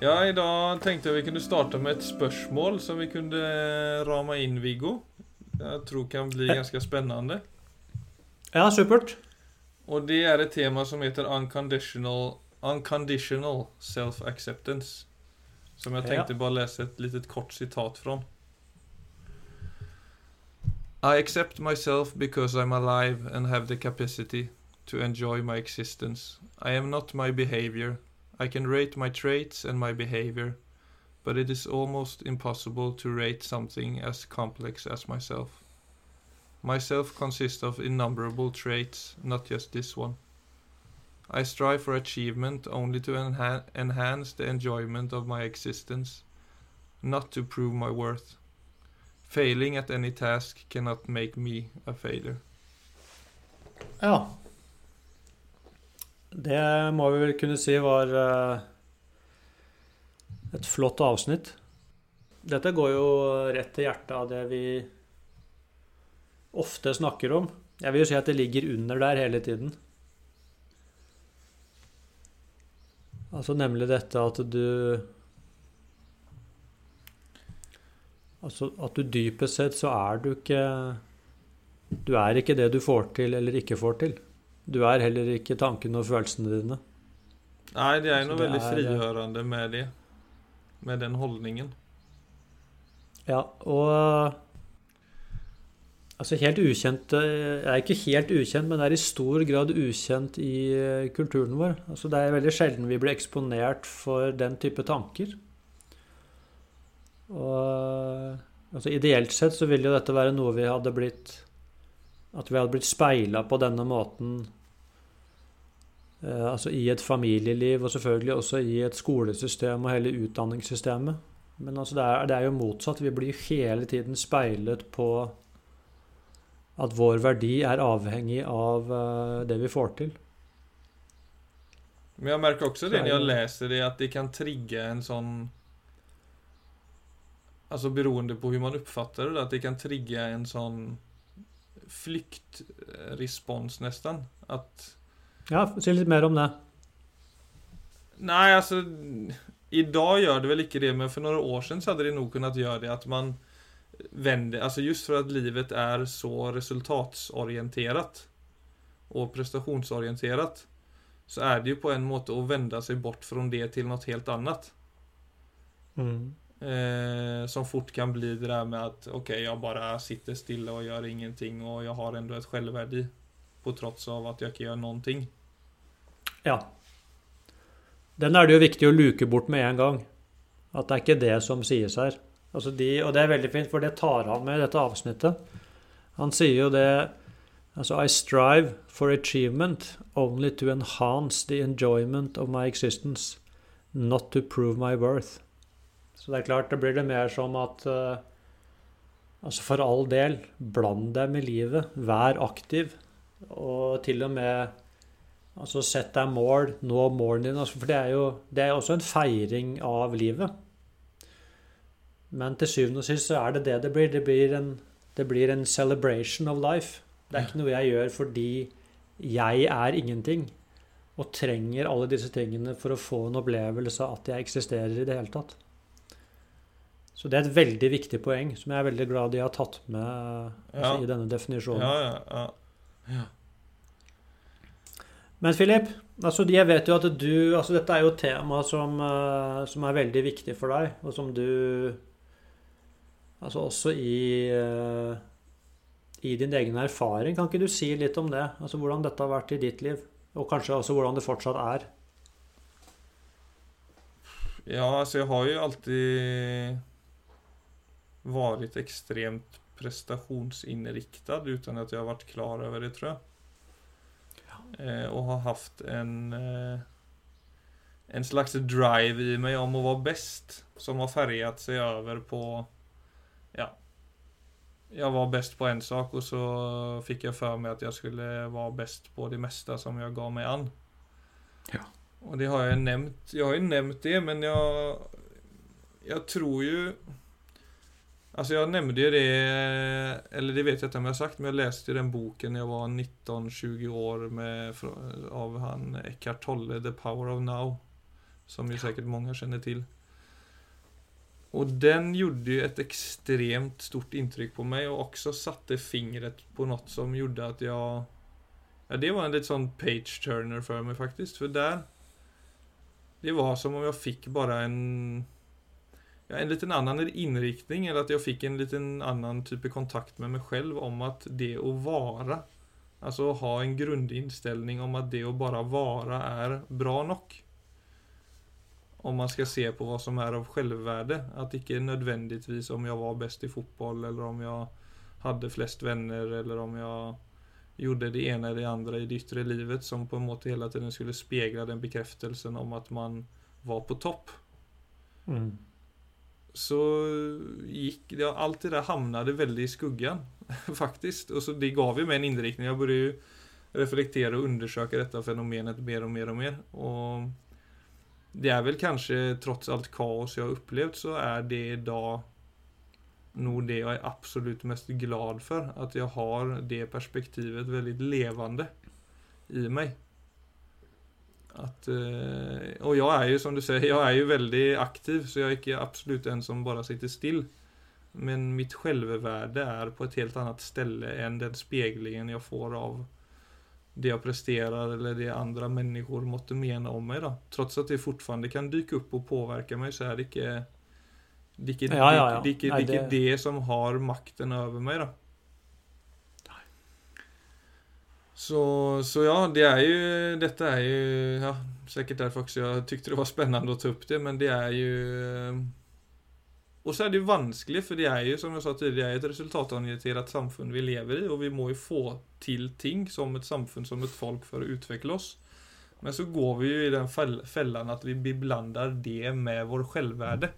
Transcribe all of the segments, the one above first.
Ja, i dag tenkte jeg vi kunne starte med et spørsmål som vi kunne ramme inn, Viggo. Jeg tror kan bli ganske spennende. Ja, supert. Og det er et tema som heter unconditional, unconditional self-acceptance. Som jeg tenkte bare lese et litet kort sitat fra. I accept myself because I'm alive and have the capacity to enjoy my existence. I am not my behavior. I can rate my traits and my behavior, but it is almost impossible to rate something as complex as myself. Myself consists of innumerable traits, not just this one. I strive for achievement only to enha- enhance the enjoyment of my existence, not to prove my worth. Failing at any task cannot make me a failure. Ja. Det må vi vel kunne si var eh, et flott avsnitt. Dette går jo rett til hjertet av det vi ofte snakker om. Jeg vil jo si at det ligger under der hele tiden. Altså nemlig dette at du Altså at du dypest sett så er du ikke Du er ikke det du får til eller ikke får til. Du er heller ikke tankene og følelsene dine. Nei, det er Så noe det veldig er- frigjørende med det. Med den holdningen. Ja, og Altså helt ukjent Jeg Er ikke helt ukjent, men det er i stor grad ukjent i eh, kulturen vår. Altså Det er veldig sjelden vi blir eksponert for den type tanker. Og altså Ideelt sett så ville jo dette være noe vi hadde blitt At vi hadde blitt speila på denne måten eh, altså i et familieliv, og selvfølgelig også i et skolesystem og hele utdanningssystemet. Men altså det, er, det er jo motsatt. Vi blir hele tiden speilet på at vår verdi er avhengig av eh, det vi får til. Men jeg merker også det når jeg leser det, at det kan trigge en sånn Altså beroende på hvordan man oppfatter det, at det kan trigge en sånn flyktrespons, nesten. At Ja, si litt mer om det. Nei, altså I dag gjør det vel ikke det, men for noen år siden så hadde det nok kunnet gjøre det at man vänder, alltså just for at livet er så resultatsorienterat og prestationsorienterat så er det jo på en måte å vende seg bort fra det til noe helt annet. Mm. Eh, som fort kan bli det der med at ok, jeg bare sitter stille og gjør ingenting, og jeg har enda et selvverdi på tross av at jeg ikke gjør ting. Ja. Den er det jo viktig å luke bort med en gang. At det er ikke det som sies her. Altså de, og det er veldig fint, for det tar han med i dette avsnittet. Han sier jo det Altså, I strive for achievement only to enhance the enjoyment of my existence, not to prove my worth. Så det er klart, det blir det mer som at uh, Altså, for all del, bland deg med livet. Vær aktiv. Og til og med Altså sett deg mål, nå målene dine. Altså, for det er jo det er også en feiring av livet. Men til syvende og sist så er det det det blir. Det blir en, det blir en celebration of life. Det er ikke noe jeg gjør fordi jeg er ingenting. Og trenger alle disse tingene for å få en opplevelse av at jeg eksisterer i det hele tatt. Så det er et veldig viktig poeng som jeg er veldig glad de har tatt med altså, Ja. i denne definisjonen. Ja, ja, ja. Men Philip, altså jeg vet jo at du altså Dette er jo et tema som, eh, som er veldig viktig for deg, og som du Altså også i eh, i din egen erfaring. Kan ikke du si litt om det? Altså Hvordan dette har vært i ditt liv? Og kanskje også hvordan det fortsatt er? Ja, altså jeg har jo alltid vært ekstremt prestationsinriktad uten at jeg har vært klar over det, tror jeg. Eh, og har haft en eh, en slags drive i meg om å være best, som har färgat seg over på Ja. Jeg var best på en sak, og så fikk jeg for meg at jeg skulle være best på det meste som jeg ga meg an. Ja. Og det har jeg nevnt. Jeg har jo nevnt det, men jeg Jeg tror jo Altså, jeg nevnte jo det Eller det vet jeg ikke om jeg har sagt, men jeg leste jo den boken jeg var 19-20 år med av han Eckhart Tolle, 'The Power of Now'. Som ju säkert många känner till. Och den gjorde ju ett extremt stort intryck på mig och också satte fingret på något som gjorde att jag... Ja, det var en lite sån page turner för mig faktiskt. För där... Det var som om jag fick bara en... En liten annan inriktning eller att jag fick en liten annan typ av kontakt med mig själv om att det att vara Alltså ha en grundinställning om att det att bara vara är bra nok. Om man ska se på vad som är av självvärde. Att inte nödvändigtvis om jag var bäst i fotboll eller om jag hade flest vänner eller om jag gjorde det ena eller det andra i det yttre livet som på en måte hela tiden skulle spegla den bekräftelsen om att man var på topp. Mm. Så gikk det, allt det der hamnade veldig i skuggan. faktisk. Og så det gav jo meg en innriktning. Jeg burde jo reflektere og undersøke dette fenomenet mer og mer og mer. Og det er vel kanskje, trots alt kaos jeg har opplevd, så er det da nog det jeg er absolut mest glad for. At jeg har det perspektivet veldig levende i mig. Att, eh, och jag är ju som du säger, jag är ju väldigt aktiv så jag är inte absolut en som bara sitter still. Men mitt självvärde är på ett helt annat ställe än den speglingen jag får av det jag presterar eller det andra människor måtte mena om mig då. Trots att det fortfarande kan dyka upp och påverka mig så är det inte det inte Ja, ja, ja. det, det, ikke, det, ikke det som har makten over meg. då. Så, så ja, det är ju, detta är ju, ja, säkert därför också jag tyckte det var spännande att ta upp det, men det är ju Och så är det ju vanskligt, för det är ju som jag sa tidigare, ett resultatorienterat samfunn vi lever i og vi må jo få til ting som et samfunn, som et folk for å utvikle oss. Men så går vi jo i den fällan att vi beblandar det med vår självvärde.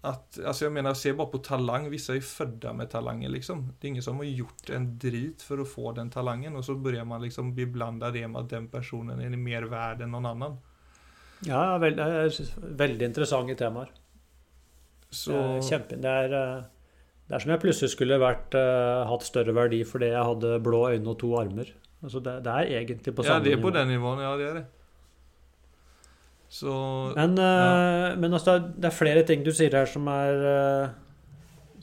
Att, alltså jag menar, se bara på talang. Vissa är födda med talanger liksom. Det är ingen som har gjort en drit för att få den talangen och så börjar man liksom beblanda det med att den personen är mer värd än någon annan. Ja, veld, er veldig interessante temaer. Så... Er, kjempe, det, er, eh, det er som jeg plutselig skulle vært, eh, hatt større verdi fordi jeg hadde blå øyne og to armer. Altså det, det er egentlig på samme nivå. ja, det er på nivå. den nivåen. Ja, det er det. Så... Men, eh, men altså, det er- er flere ting du sier her som er, eh,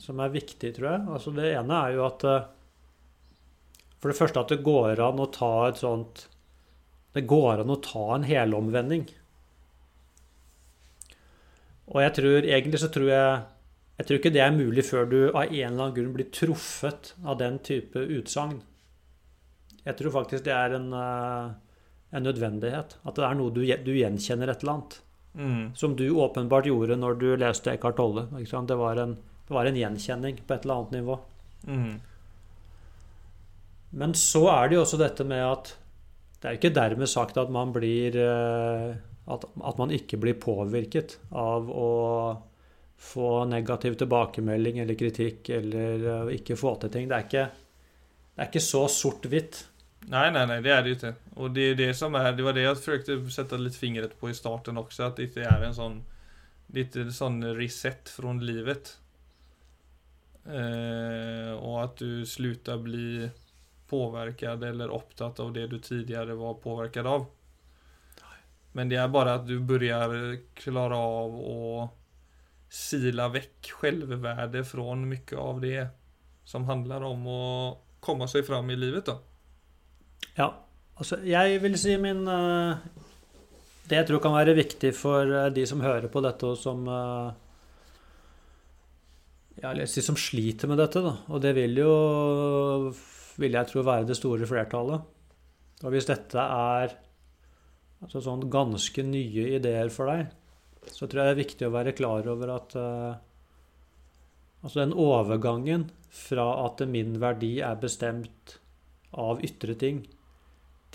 som er viktig, tror jeg. Altså, det ene er jo at eh, For det første at det går an å ta et sånt Det går an å ta en helomvending. Og jeg tror egentlig så tror jeg Jeg tror ikke det er mulig før du av en eller annen grunn blir truffet av den type utsagn. Jeg tror faktisk det er en, en nødvendighet. At det er noe du, du gjenkjenner et eller annet. Mm. Som du åpenbart gjorde når du leste Eckhart Tolle. Det var, en, det var en gjenkjenning på et eller annet nivå. Mm. Men så er det jo også dette med at det er ikke dermed sagt at man blir eh, at, at man ikke blir påvirket av å få negativ tilbakemelding eller kritikk eller eh, ikke få til ting. Det er ikke, det er ikke så sort-hvitt. Nej, nej, nej, det är det ju inte. Och det är det som är, det var det jag försökte sätta lite fingret på i starten också, att det inte är en sån, lite sån reset från livet. Eh, och att du slutar bli påverkad eller optat av det du tidigare var påverkad av. Men det är bara att du börjar klara av och sila väck självvärde från mycket av det som handlar om att komma sig fram i livet då. Ja, altså jeg vil si min eh, Det jeg tror kan være viktig for eh, de som hører på dette, og som eh, Ja, eller si som sliter med dette, da. Og det vil jo, vil jeg tro, være det store flertallet. Og hvis dette er altså sånn ganske nye ideer for deg, så tror jeg det er viktig å være klar over at uh, Altså den overgangen fra at min verdi er bestemt av ytre ting,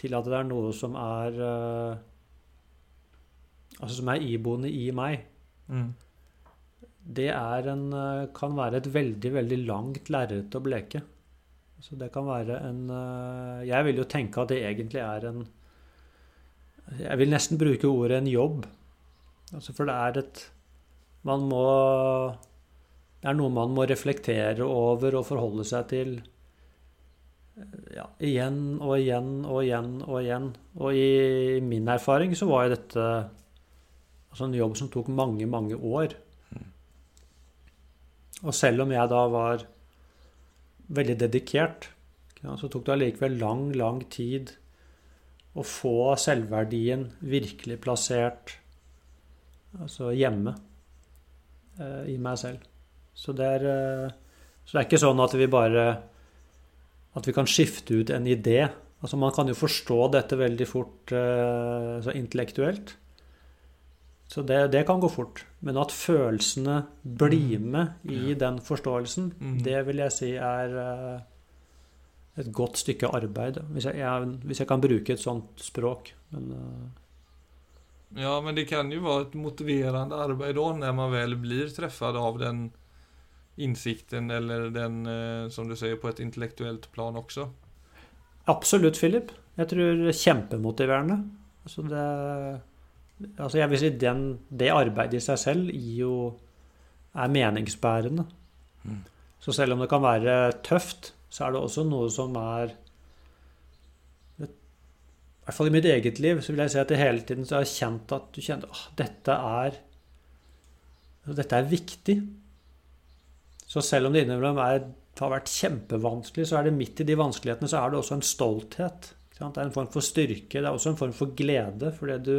til at det er noe som er uh, Altså som er iboende i meg, Mm. det er en, eh, kan være et veldig, veldig langt lerret å bleke. Så det kan være en uh, Jeg vil jo tenke at det egentlig er en Jeg vil nesten bruke ordet en jobb. Altså for det er et Man må Det er noe man må reflektere over og forholde seg til ja, igjen og igjen og igjen og igjen. Og i min erfaring så var jo dette altså en jobb som tok mange, mange år. Og selv om jeg da var veldig dedikert, så tok det allikevel lang, lang tid å få selvverdien virkelig plassert altså hjemme eh, i meg selv. Så det, er, eh, så det er ikke sånn at vi bare At vi kan skifte ut en idé. Altså Man kan jo forstå dette veldig fort så intellektuelt. Så det, det, kan gå fort. Men at følelsene blir mm. med i den forståelsen, mm. det vil jeg si er uh, et godt stykke arbeid. Hvis jeg, jeg, hvis jeg, kan bruke et sånt språk. Men, uh, ja, men det kan jo være et motiverende arbeid da, når man vel blir truffet av den innsikten, eller den, uh, som du sier, på et intellektuelt plan også. Absolutt, Philip. Jeg tror kjempemotiverende. Altså det altså jeg vil si den, Det arbeidet i seg selv jo, er meningsbærende. Mm. Så selv om det kan være tøft, så er det også noe som er I hvert fall i mitt eget liv så vil jeg si at jeg hele tiden så har jeg kjent at du kjente at dette er dette er viktig. Så selv om det innimellom har vært kjempevanskelig, så er det midt i de vanskelighetene så er det også en stolthet. Det er en form for styrke. Det er også en form for glede. Fordi du,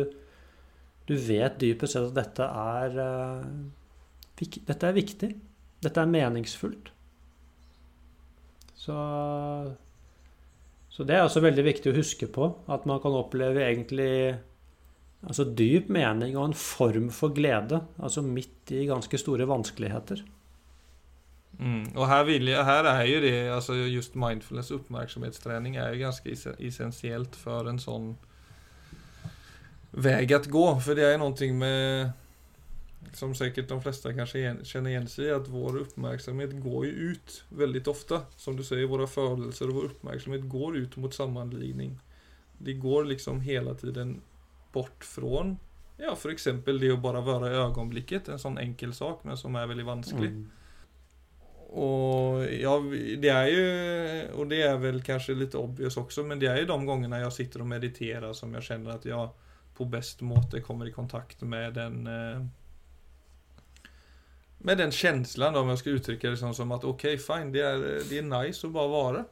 du vet dypest sett at dette er, uh, dette er viktig. Dette er meningsfullt. Så, så det er også veldig viktig å huske på. At man kan oppleve egentlig altså dyp mening og en form for glede. Altså midt i ganske store vanskeligheter. Mm. Og her, jeg, her, er jo det altså Just mindfulness, oppmerksomhetstrening, er jo ganske essensielt for en sånn väg att gå. För det är någonting med, som säkert de flesta kanske känner igen sig i, att vår uppmärksamhet går ju ut väldigt ofta. Som du säger, våra födelser och vår uppmärksamhet går ut mot sammanligning. Det går liksom hela tiden bort från, ja för exempel det att bara vara i ögonblicket, en sån enkel sak men som är väldigt vansklig. Mm. Och ja, det är ju, och det är väl kanske lite obvious också, men det är ju de gångerna jag sitter och mediterar som jag känner att jag på best måte kommer i kontakt med den eh, med den känslan om jag ska uttrycka det som, som att okej okay, fine, det är, det är nice att bara vara.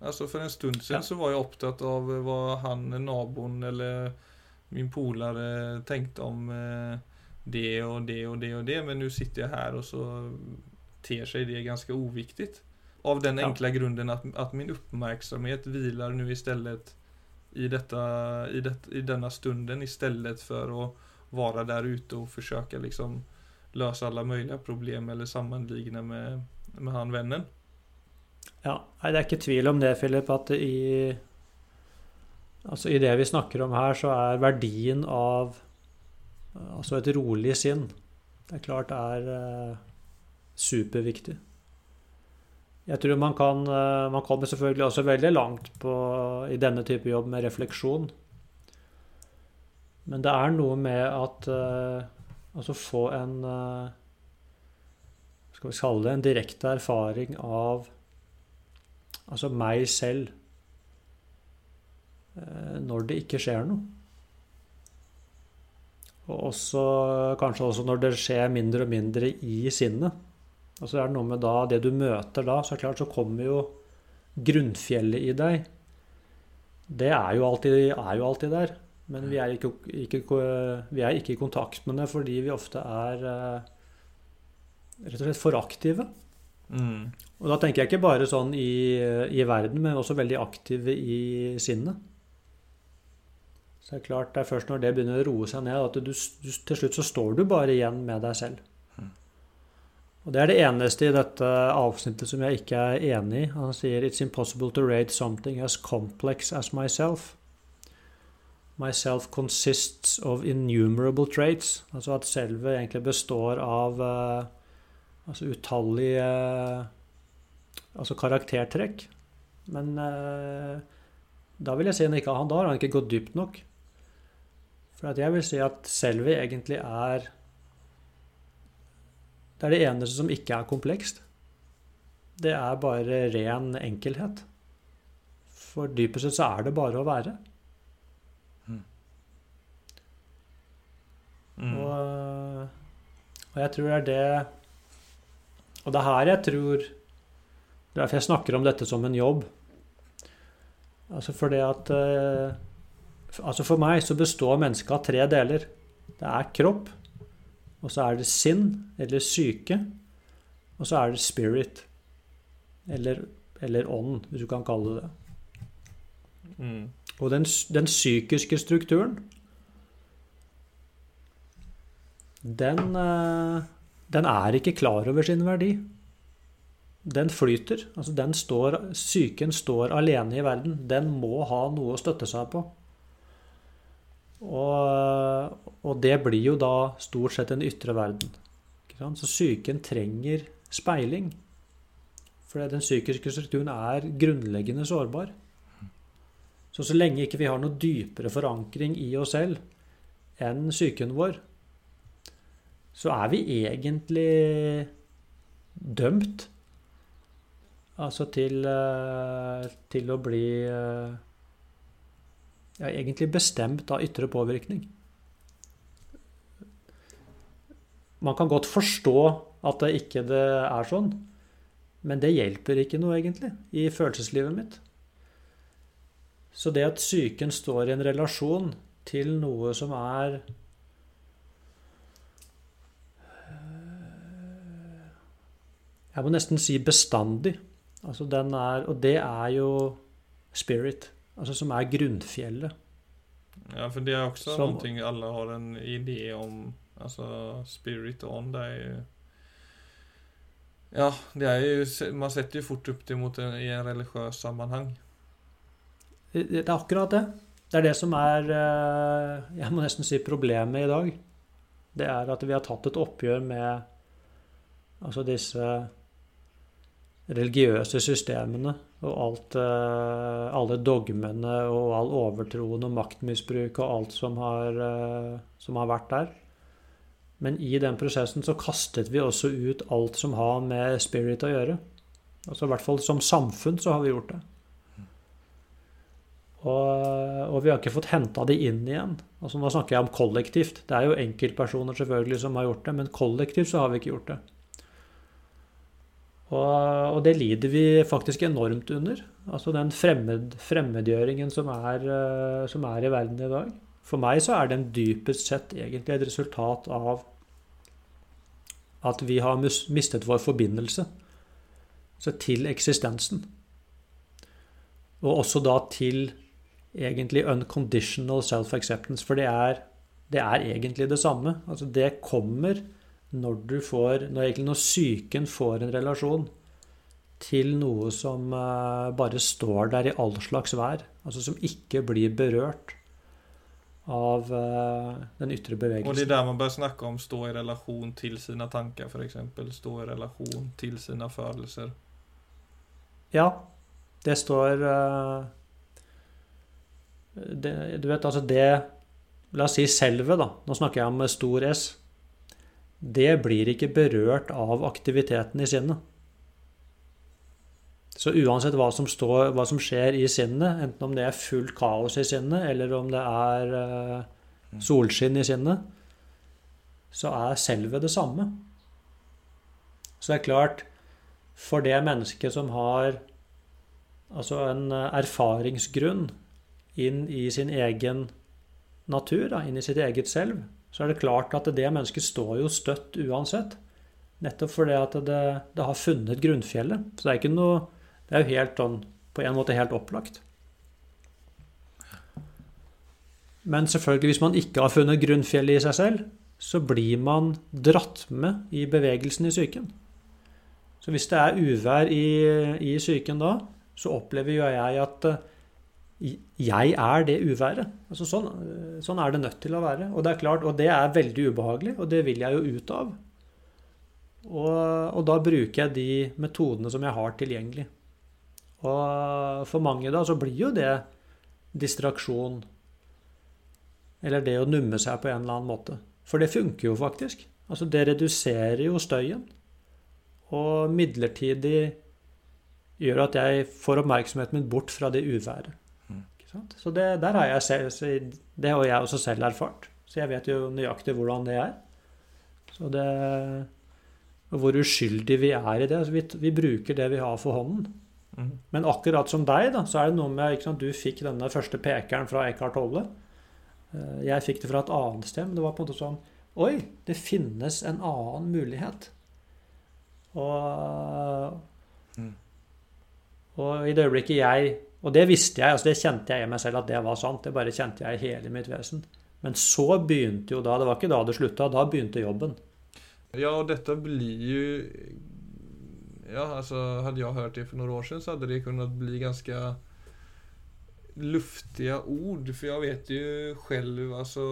Alltså för en stund sedan ja. så var jag upptatt av vad han, nabon eller min polare tänkte om eh, det och det och det och det. Men nu sitter jag här och så ter sig det ganska oviktigt. Av den enkla ja. grunden att, att min uppmärksamhet vilar nu istället i, detta, i, det, i denna stunden istället för att vara där ute och försöka liksom lösa alla möjliga problem eller sammanligna med, med han vennen. Ja, det er ikke tvil om det, Philip, at i, altså i det vi snakker om her, så er verdien av altså et rolig sinn det er klart er uh, superviktig. Jeg tror man kan eh, Man kommer selvfølgelig også veldig langt på, i denne type jobb med refleksjon. Men det er noe med at uh, Altså få en uh, Skal vi kalle det en direkte erfaring av altså meg selv når det ikke skjer noe. Og også, kanskje også når det skjer mindre og mindre i sinnet. Og så er det noe med da, det du møter da, så klart så kommer jo grunnfjellet i deg. Det er jo alltid, er jo alltid der. Men vi er ikke, ikke, vi er ikke, i kontakt med det fordi vi ofte er eh, rett og slett for aktive. Mm. Og da tenker jeg ikke bare sånn i, i, verden, men også veldig aktive i sinnet. Så det er klart, det er først når det begynner å roe seg ned, at du, du, til slutt så står du bare igjen med deg selv. Og Det er det eneste i dette avsnittet som jeg ikke er enig i. Han sier «It's impossible to rate something as complex as myself». Myself consists of innumerable traits. Altså at selve egentlig består av uh, altså utallige uh, altså karaktertrekk. Men uh, da vil jeg si han ikke, har han da har han ikke gått dypt nok. For jeg vil si at selve egentlig er det er det eneste som ikke er komplekst. Det er bare ren enkelhet. For dypest sett så er det bare å være. Mm. Og, og jeg tror det er det Og det er her jeg tror Det er derfor jeg snakker om dette som en jobb. Altså fordi at eh, Altså for meg så består mennesket av tre deler. Det er kropp, og så er det sinn, eller syke, og så er det spirit. Eller, eller ånd, hvis du kan kalle det det. Mm. Og den, den psykiske strukturen den, eh, den er ikke klar over sin verdi. Den flyter. Altså den står, psyken står alene i verden. Den må ha noe å støtte seg på. Og, og det blir jo da stort sett den ytre verden. Så psyken trenger speiling. For den psykiske strukturen er grunnleggende sårbar. Så så lenge ikke vi har noe dypere forankring i oss selv enn psyken vår, så er vi egentlig dømt altså til, eh, til å bli eh, ja, egentlig bestemt av ytre påvirkning. Man kan godt forstå at det ikke det er sånn, men det hjelper ikke noe, egentlig, i følelseslivet mitt. Så det at psyken står i en relasjon til noe som er Jeg må nesten si bestandig. Altså den er, og det er jo spirit, altså som er grunnfjellet. Ja, for det er også Som- noe alle har en idé om. Altså spirit on, det er jo Ja, det er jo Man setter jo fort opp det mot en, i en religiøs sammenheng. Det det er akkurat det. Det er det som er eh, Jeg må nesten si problemet i dag. Det er at vi har tatt et oppgjør med altså disse religiøse systemene og alt, eh, alle dogmene og all overtroen og maktmisbruk og alt som har, eh, som har vært der. Men i den prosessen så kastet vi også ut alt som har med spirit å gjøre. Altså I hvert fall som samfunn så har vi gjort det. Og, og vi har ikke fått henta det inn igjen. Altså Nå snakker jeg om kollektivt. Det er jo enkeltpersoner selvfølgelig som har gjort det, men kollektivt så har vi ikke gjort det. Og, og det lider vi faktisk enormt under. Altså den fremmed, fremmedgjøringen som er, eh, som er i verden i dag. For meg så er den dypest sett egentlig et resultat av at vi har mistet vår forbindelse så til eksistensen. Og også da til egentlig unconditional self-acceptance, for det er, det er egentlig det samme. Altså det kommer når du får Når egentlig når psyken får en relasjon til noe som eh, bare står der i all slags vær, altså som ikke blir berørt av eh, den ytre Og det er der man bør snakke om stå i relasjon til sine tanker, f.eks. Stå i relasjon til sine følelser. Ja, det står eh, det, Du vet, altså det La oss si selve, da. Nå snakker jeg om stor S. Det blir ikke berørt av aktiviteten i sinnet. Så uansett hva som, står, hva som skjer i sinnet, enten om det er fullt kaos i sinnet, eller om det er uh, solskinn i sinnet, så er selve det samme. Så det er klart, for det mennesket som har altså en eh, erfaringsgrunn inn i sin egen natur, da, inn i sitt eget selv, så er det klart at det mennesket står jo støtt uansett. Nettopp fordi at det, det har funnet grunnfjellet. Så det er ikke noe Det er jo helt sånn på en måte helt opplagt. Men selvfølgelig, hvis man ikke har funnet grunnfjellet i seg selv, så blir man dratt med i bevegelsen i psyken. Så hvis det er uvær i, i psyken da, så opplever jo jeg at jeg er det uværet. Altså sånn, sånn er det nødt til å være. Og det er klart, og det er veldig ubehagelig, og det vil jeg jo ut av. Og, og da bruker jeg de metodene som jeg har tilgjengelig. Og for mange da så blir jo det distraksjon. Eller det å numme seg på en eller annen måte. For det funker jo faktisk. Altså det reduserer jo støyen. Og midlertidig gjør at jeg får oppmerksomheten min bort fra det uværet. Så det, der har jeg selv, det har jeg også selv erfart. Så jeg vet jo nøyaktig hvordan det er. Så det Og hvor uskyldige vi er i det. Altså vi, vi bruker det vi har for hånden. Mm. Men akkurat som deg, da, så er det noe med ikke sant, Du fikk denne første pekeren fra Eckhart Tolle. Eh, Jeg fikk det fra et annet sted. Men det var på en måte sånn Oi, det finnes en annen mulighet. Og, Mm. og i det øyeblikket jeg Og det visste jeg, altså det kjente jeg i meg selv at det var sant. Det bare kjente jeg i hele mitt vesen. Men så begynte jo da Det var ikke da det slutta. Da begynte jobben. Ja, og dette blir jo Ja, altså hadde jeg hørt det for noen år siden, så hadde det kunnet bli ganske luftige ord. For jeg vet jo selv, alltså...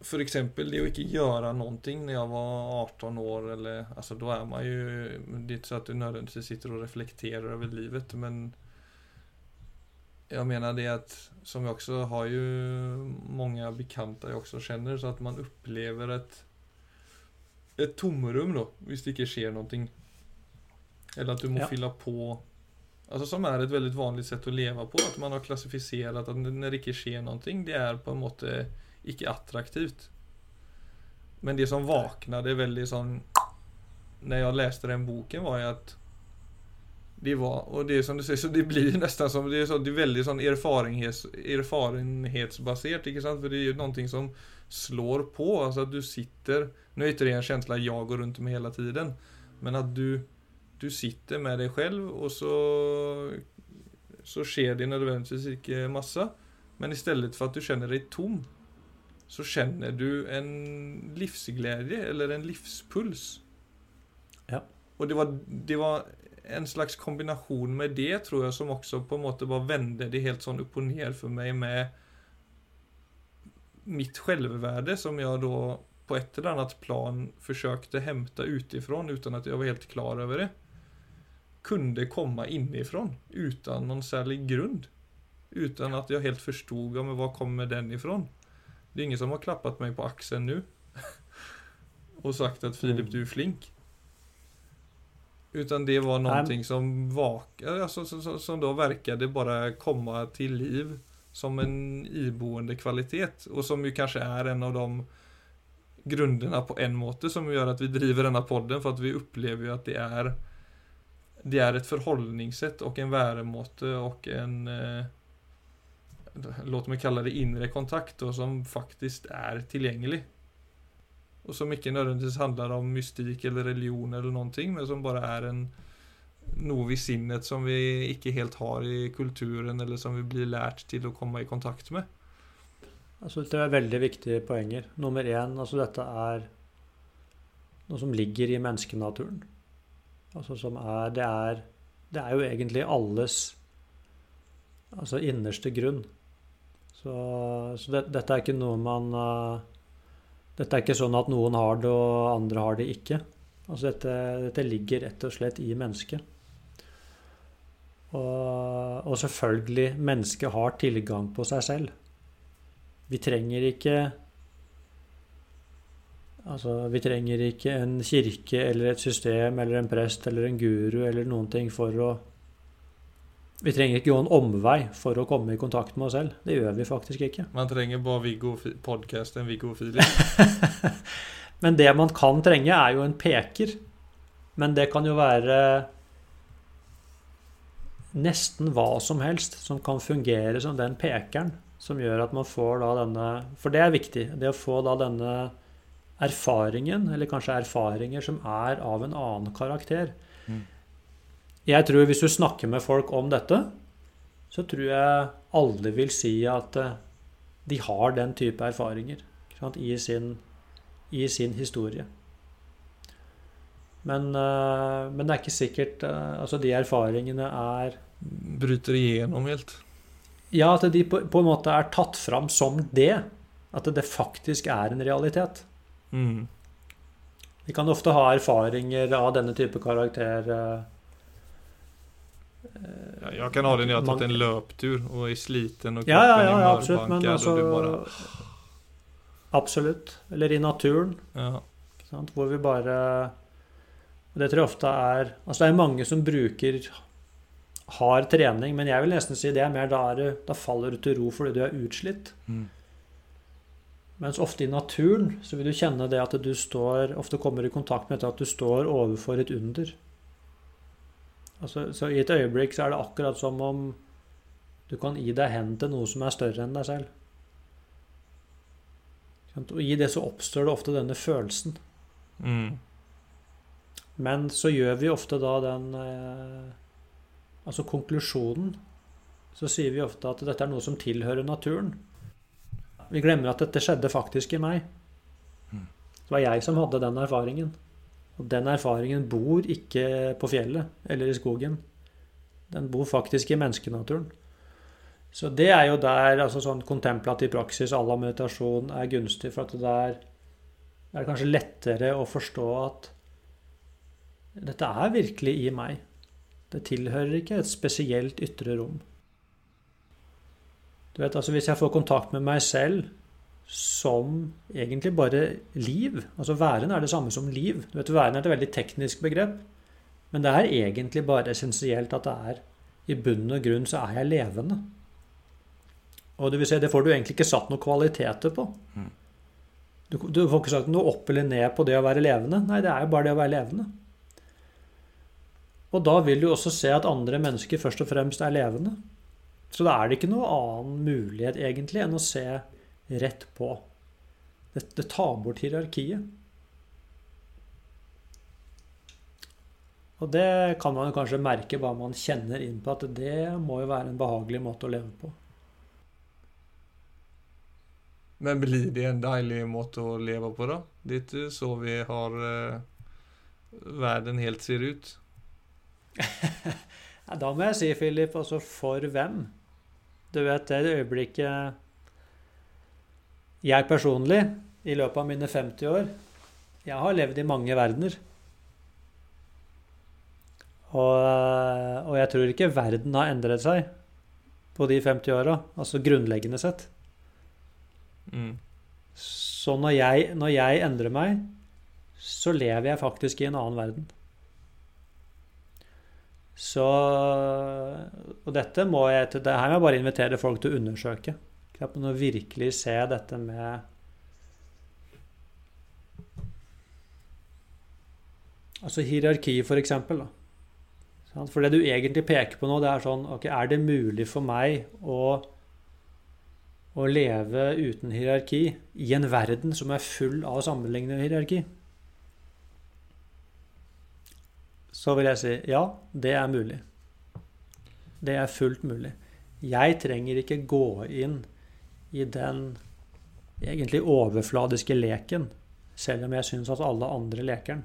För exempel det å ikke gjøre noe når jeg var 18 år eller alltså då är man ju Det är inte så att du nödvändigtvis sitter och reflekterar över livet men Jag menar det att som jag också har ju många bekanta jag också känner så att man upplever ett ett tomrum då, hvis det ikke skjer noe Eller at du må Ja. fylla på Altså Som er et veldig vanlig sett å leve på. At man har klassifisert at når det ikke skjer noe, det er på en måte ikke attraktivt. Men det som vaknade veldig sånn Når jeg leste den boken, var jo at det var, og det som du sier, så det blir nesten som Det er, så, det er veldig sånn erfarenhets, erfarenhetsbasert, ikke sant? For det er jo noe som slår på. Altså at du sitter, Nå er ikke det en følelse jeg går rundt med hele tiden, men at du, du sitter med deg selv, og så, så sker det nødvendigvis ikke masse. Men istället for at du kjenner deg tom, så kjenner du en livsglede eller en livspuls. Ja. Og det var, det var en slags kombinasjon med det, tror jeg, som også på en måte bare vende det helt sånn opp og ned for meg med mitt selvverde, som jeg da på et eller annet plan forsøkte å hente utifrån utan at jeg var helt klar over det. Kunde komme innenfra utan noen særlig grund. Utan at jeg helt forsto den kom den ifrån? Det är ingen som har klappat mig på axeln nu. och sagt att Filip, Mm. du är flink. Utan det var någonting som vak alltså, som, som, då verkade bara komma till liv som en iboende kvalitet og som ju kanskje er en av de grunderna på en måte som gjør at vi driver denne podden for at vi opplever ju at det er det er et forholdningssett og en värdemåte og en eh, låt meg kalle det indre kontakt då, som faktisk er tilgjengelig. Og som ikke nødvendigvis handler om mystikk eller religion eller noen ting, men som bare er en noe i sinnet som vi ikke helt har i kulturen, eller som vi blir lært til å komme i kontakt med. Altså, det er veldig viktige poenger. Nummer én, altså dette er noe som ligger i menneskenaturen. Altså som er Det er, det er jo egentlig alles altså innerste grunn. Så, så det, dette er ikke noe man uh, Dette er ikke sånn at noen har det, og andre har det ikke. Altså dette, dette ligger rett og slett i mennesket. Og, og selvfølgelig, mennesket har tilgang på seg selv. Vi trenger ikke Altså, vi trenger ikke en kirke eller et system eller en prest eller en guru eller noen ting for å Vi trenger ikke gå en omvei for å komme i kontakt med oss selv. Det gjør vi faktisk ikke. Man trenger bare Viggo podkasten Viggo og Filip. Men det man kan trenge, er jo en peker. Men det kan jo være nesten hva som helst som kan fungere som den pekeren som gjør at man får da denne For det er viktig. Det å få da denne erfaringen, eller kanskje erfaringer som er av en annen karakter. Mm. Jeg tror hvis du snakker med folk om dette, så tror jeg alle vil si at eh, de har den type erfaringer sant, i, sin, i sin historie. Men, eh, men det er ikke sikkert eh, Altså, de erfaringene er Bryter igjennom helt. Ja, at de på, på en måte er tatt fram som det. At det faktisk er en realitet. Mm. Vi kan ofte ha erfaringer av denne type karakter. Ja, jeg kan ha det när jag har tatt en løptur og är sliten Ja, ja, kroppen ja, er ja absolutt. Men alltså, du bare Absolutt. Eller i naturen, ja. hvor vi bare Og det tror jeg ofte er Altså det er mange som bruker hard trening, men jeg vil nesten si det er mer da, er det, da faller du til ro fordi du er utslitt. Mm. Mens ofte i naturen så vil du kjenne det at du står Ofte kommer i kontakt med at du står overfor et under. Altså, så i et øyeblikk så er det akkurat som om du kan gi deg hen til noe som er større enn deg selv. Og i det så oppstår det ofte denne følelsen. Mm. Men så gjør vi ofte da den eh, Altså konklusjonen. Så sier vi ofte at dette er noe som tilhører naturen. Vi glemmer at dette skjedde faktisk i meg. Mm. Det var jeg som hadde den erfaringen. Og den erfaringen bor ikke på fjellet eller i skogen. Den bor faktisk i menneskenaturen. Så det er jo der altså sånn kontemplativ praksis à la meditasjon er gunstig, for at der er det kanskje lettere å forstå at dette er virkelig i meg. Det tilhører ikke et spesielt ytre rom. Du vet, altså Hvis jeg får kontakt med meg selv som egentlig bare liv Altså væren er det samme som liv. Du vet, Væren er et veldig teknisk begrep, men det er egentlig bare essensielt at det er i bunn og grunn så er jeg levende. Og det vil si, det får du egentlig ikke satt noen kvaliteter på. Mm. Du, du, får ikke sagt noe opp eller ned på det å være levende. Nei, det er jo bare det å være levende. Og da vil du også se at andre mennesker først og fremst er levende. Så da er det ikke noe annen mulighet egentlig enn å se rett på. Det, det tar bort hierarkiet. Og det kan man kanskje merke bare man kjenner inn på at det må jo være en behagelig måte å leve på. Men blir det en deilig måte å leve på, da? Det er ikke så vi har uh, verden helt ser ut. da må jeg si, Philip, altså for hvem? Du vet, det øyeblikket Jeg personlig, i løpet av mine 50 år, jeg har levd i mange verdener. Og, og jeg tror ikke verden har endret seg på de 50 åra, altså grunnleggende sett. Mm. Så når jeg, når jeg endrer meg, så lever jeg faktisk i en annen verden. Så Og dette må jeg det her må jeg bare invitere folk til å undersøke. Å virkelig se dette med Altså hierarki, for eksempel. Da. For det du egentlig peker på nå, det er sånn ok, Er det mulig for meg å, å leve uten hierarki i en verden som er full av sammenlignende hierarki? så vil jeg si ja, det er mulig. Det er fullt mulig. Jeg trenger ikke gå inn i den egentlig overfladiske leken, selv om jeg syns at alle andre leker den.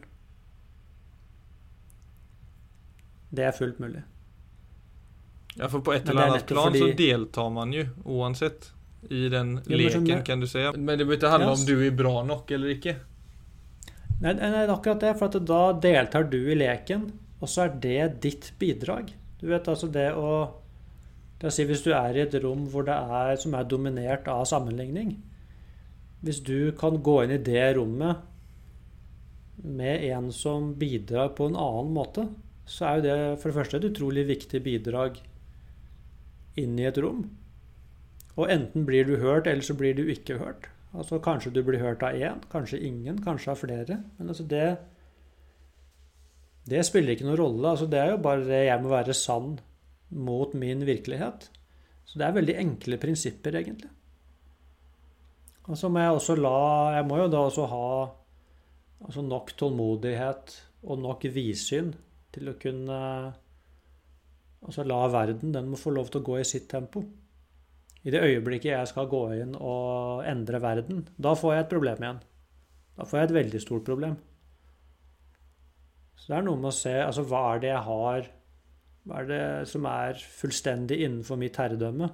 Det er fullt mulig. Ja, for på et eller annet plan fordi... så deltar man jo uansett i den jo, leken, kan du si. Men det bør ikke handle om du er bra nok eller ikke. Nei, nei, det akkurat det. For da deltar du i leken, og så er det ditt bidrag. Du vet altså det å La oss si hvis du er i et rom er, som er dominert av sammenligning. Hvis du kan gå inn i det rommet med en som bidrar på en annen måte, så er jo det for det første et utrolig viktig bidrag inn i et rom. Og enten blir du hørt, eller så blir du ikke hørt. Altså Kanskje du blir hørt av én, kanskje ingen, kanskje av flere. Men altså det, det spiller ikke noen rolle. Altså det er jo bare det jeg må være sann mot min virkelighet. Så det er veldig enkle prinsipper, egentlig. Og så må jeg også la Jeg må jo da også ha altså nok tålmodighet og nok vidsyn til å kunne Altså la verden Den må få lov til å gå i sitt tempo. I det øyeblikket jeg skal gå inn og endre verden, da får jeg et problem igjen. Da får jeg et veldig stort problem. Så det er noe med å se altså hva er det jeg har Hva er det som er fullstendig innenfor mitt herredømme?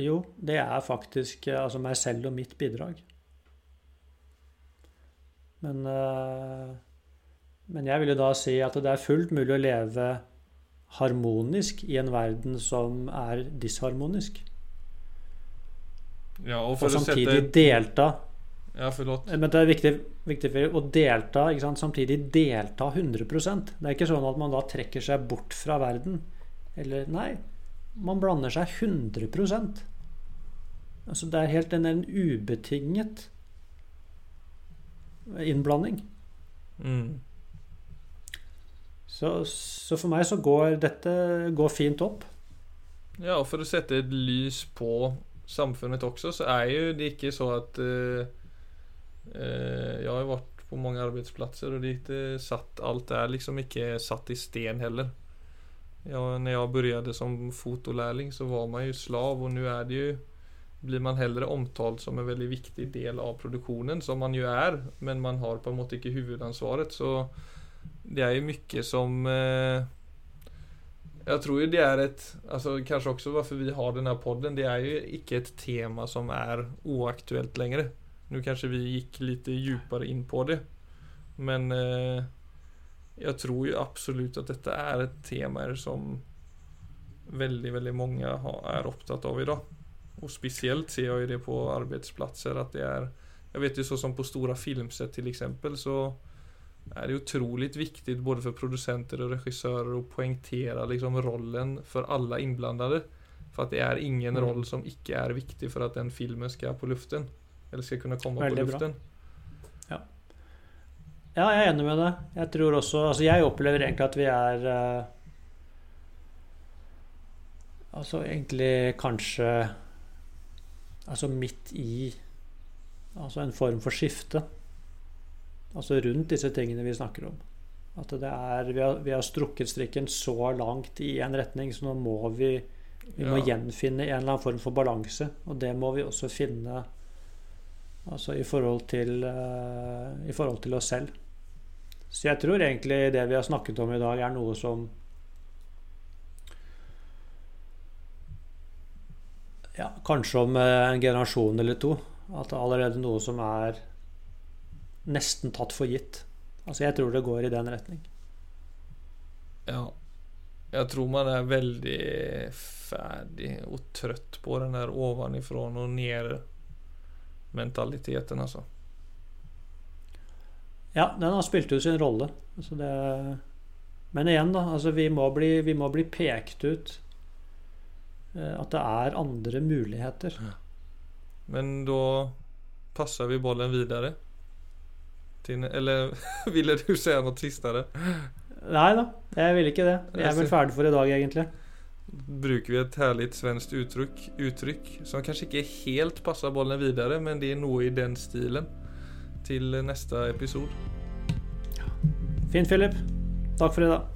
Jo, det er faktisk altså meg selv og mitt bidrag. Men, eh, men jeg vil jo da si at det er fullt mulig å leve harmonisk i en verden som er disharmonisk. Ja, og, og samtidig sette... delta Ja, forlåt. Men det er viktig, viktig for å delta, samtidig delta 100% Det er ikke sånn at man da trekker seg bort fra verden. Eller Nei, man blander seg 100% Altså Det er helt en, en ubetinget innblanding. Mm. Så, så for meg så går dette går fint opp. Ja, og for å sette et lys på samfunnet også, så er jo det ikke så at eh, Jeg har vært på mange arbeidsplasser, og det ikke satt Alt er liksom ikke satt i sten heller. Ja, når jeg begynte som fotolærling, så var man jo slav, og nå er det jo blir man heller omtalt som en veldig viktig del av produksjonen, som man jo er, men man har på en måte ikke hovedansvaret. Så det er jo mye som eh, Jeg tror jo det er et altså Kanskje også hvorfor vi har denne podden. Det er jo ikke et tema som er uaktuelt lenger. Nå kanskje vi gikk litt djupare in på det, men eh, jeg tror jo absolut at dette er et tema som veldig, veldig mange er opptatt av i dag. Og spesielt ser jeg jo det på arbetsplatser att det är Jeg vet jo så som på store filmsett til eksempel, så er det otroligt viktig både for producenter og regissører å poängtera liksom rollen for alle inblandade. For att det er ingen Mm. roll som ikke er viktig for at den filmen skal på luften. Eller skal kunne komme Veldig på bra. luften. Ja, jeg er enig med deg. Jeg tror også Altså, jeg opplever egentlig at vi er uh, Altså egentlig kanskje Altså midt i Altså en form for skifte. Altså rundt disse tingene vi snakker om. At det er Vi har, vi har strukket strikken så langt i en retning, så nå må vi Vi må Ja. gjenfinne en eller annen form for balanse. Og det må vi også finne Altså i forhold til eh, I forhold til oss selv. Så jeg tror egentlig det vi har snakket om i dag, er noe som Ja, kanskje om eh, en generasjon eller to. At det er allerede noe som er nesten tatt for gitt. Altså jeg tror det går i den retning. Ja. Jeg tror man er veldig ferdig og trøtt på den der ovenifra og ned-mentaliteten, altså. Ja, den har spilt ut sin rolle. Altså det, men igjen, da. Altså vi, må bli, vi må bli pekt ut eh, at det er andre muligheter. Men da passer vi bollen videre. Til, eller ville du si noe siste? Nei da, jeg vil ikke det. Jeg er vel ferdig for i dag, egentlig. Bruker vi et herlig svensk uttrykk, uttrykk som kanskje ikke helt passer bollen videre, men det er noe i den stilen til neste episode. Fint, Philip. Takk for i dag.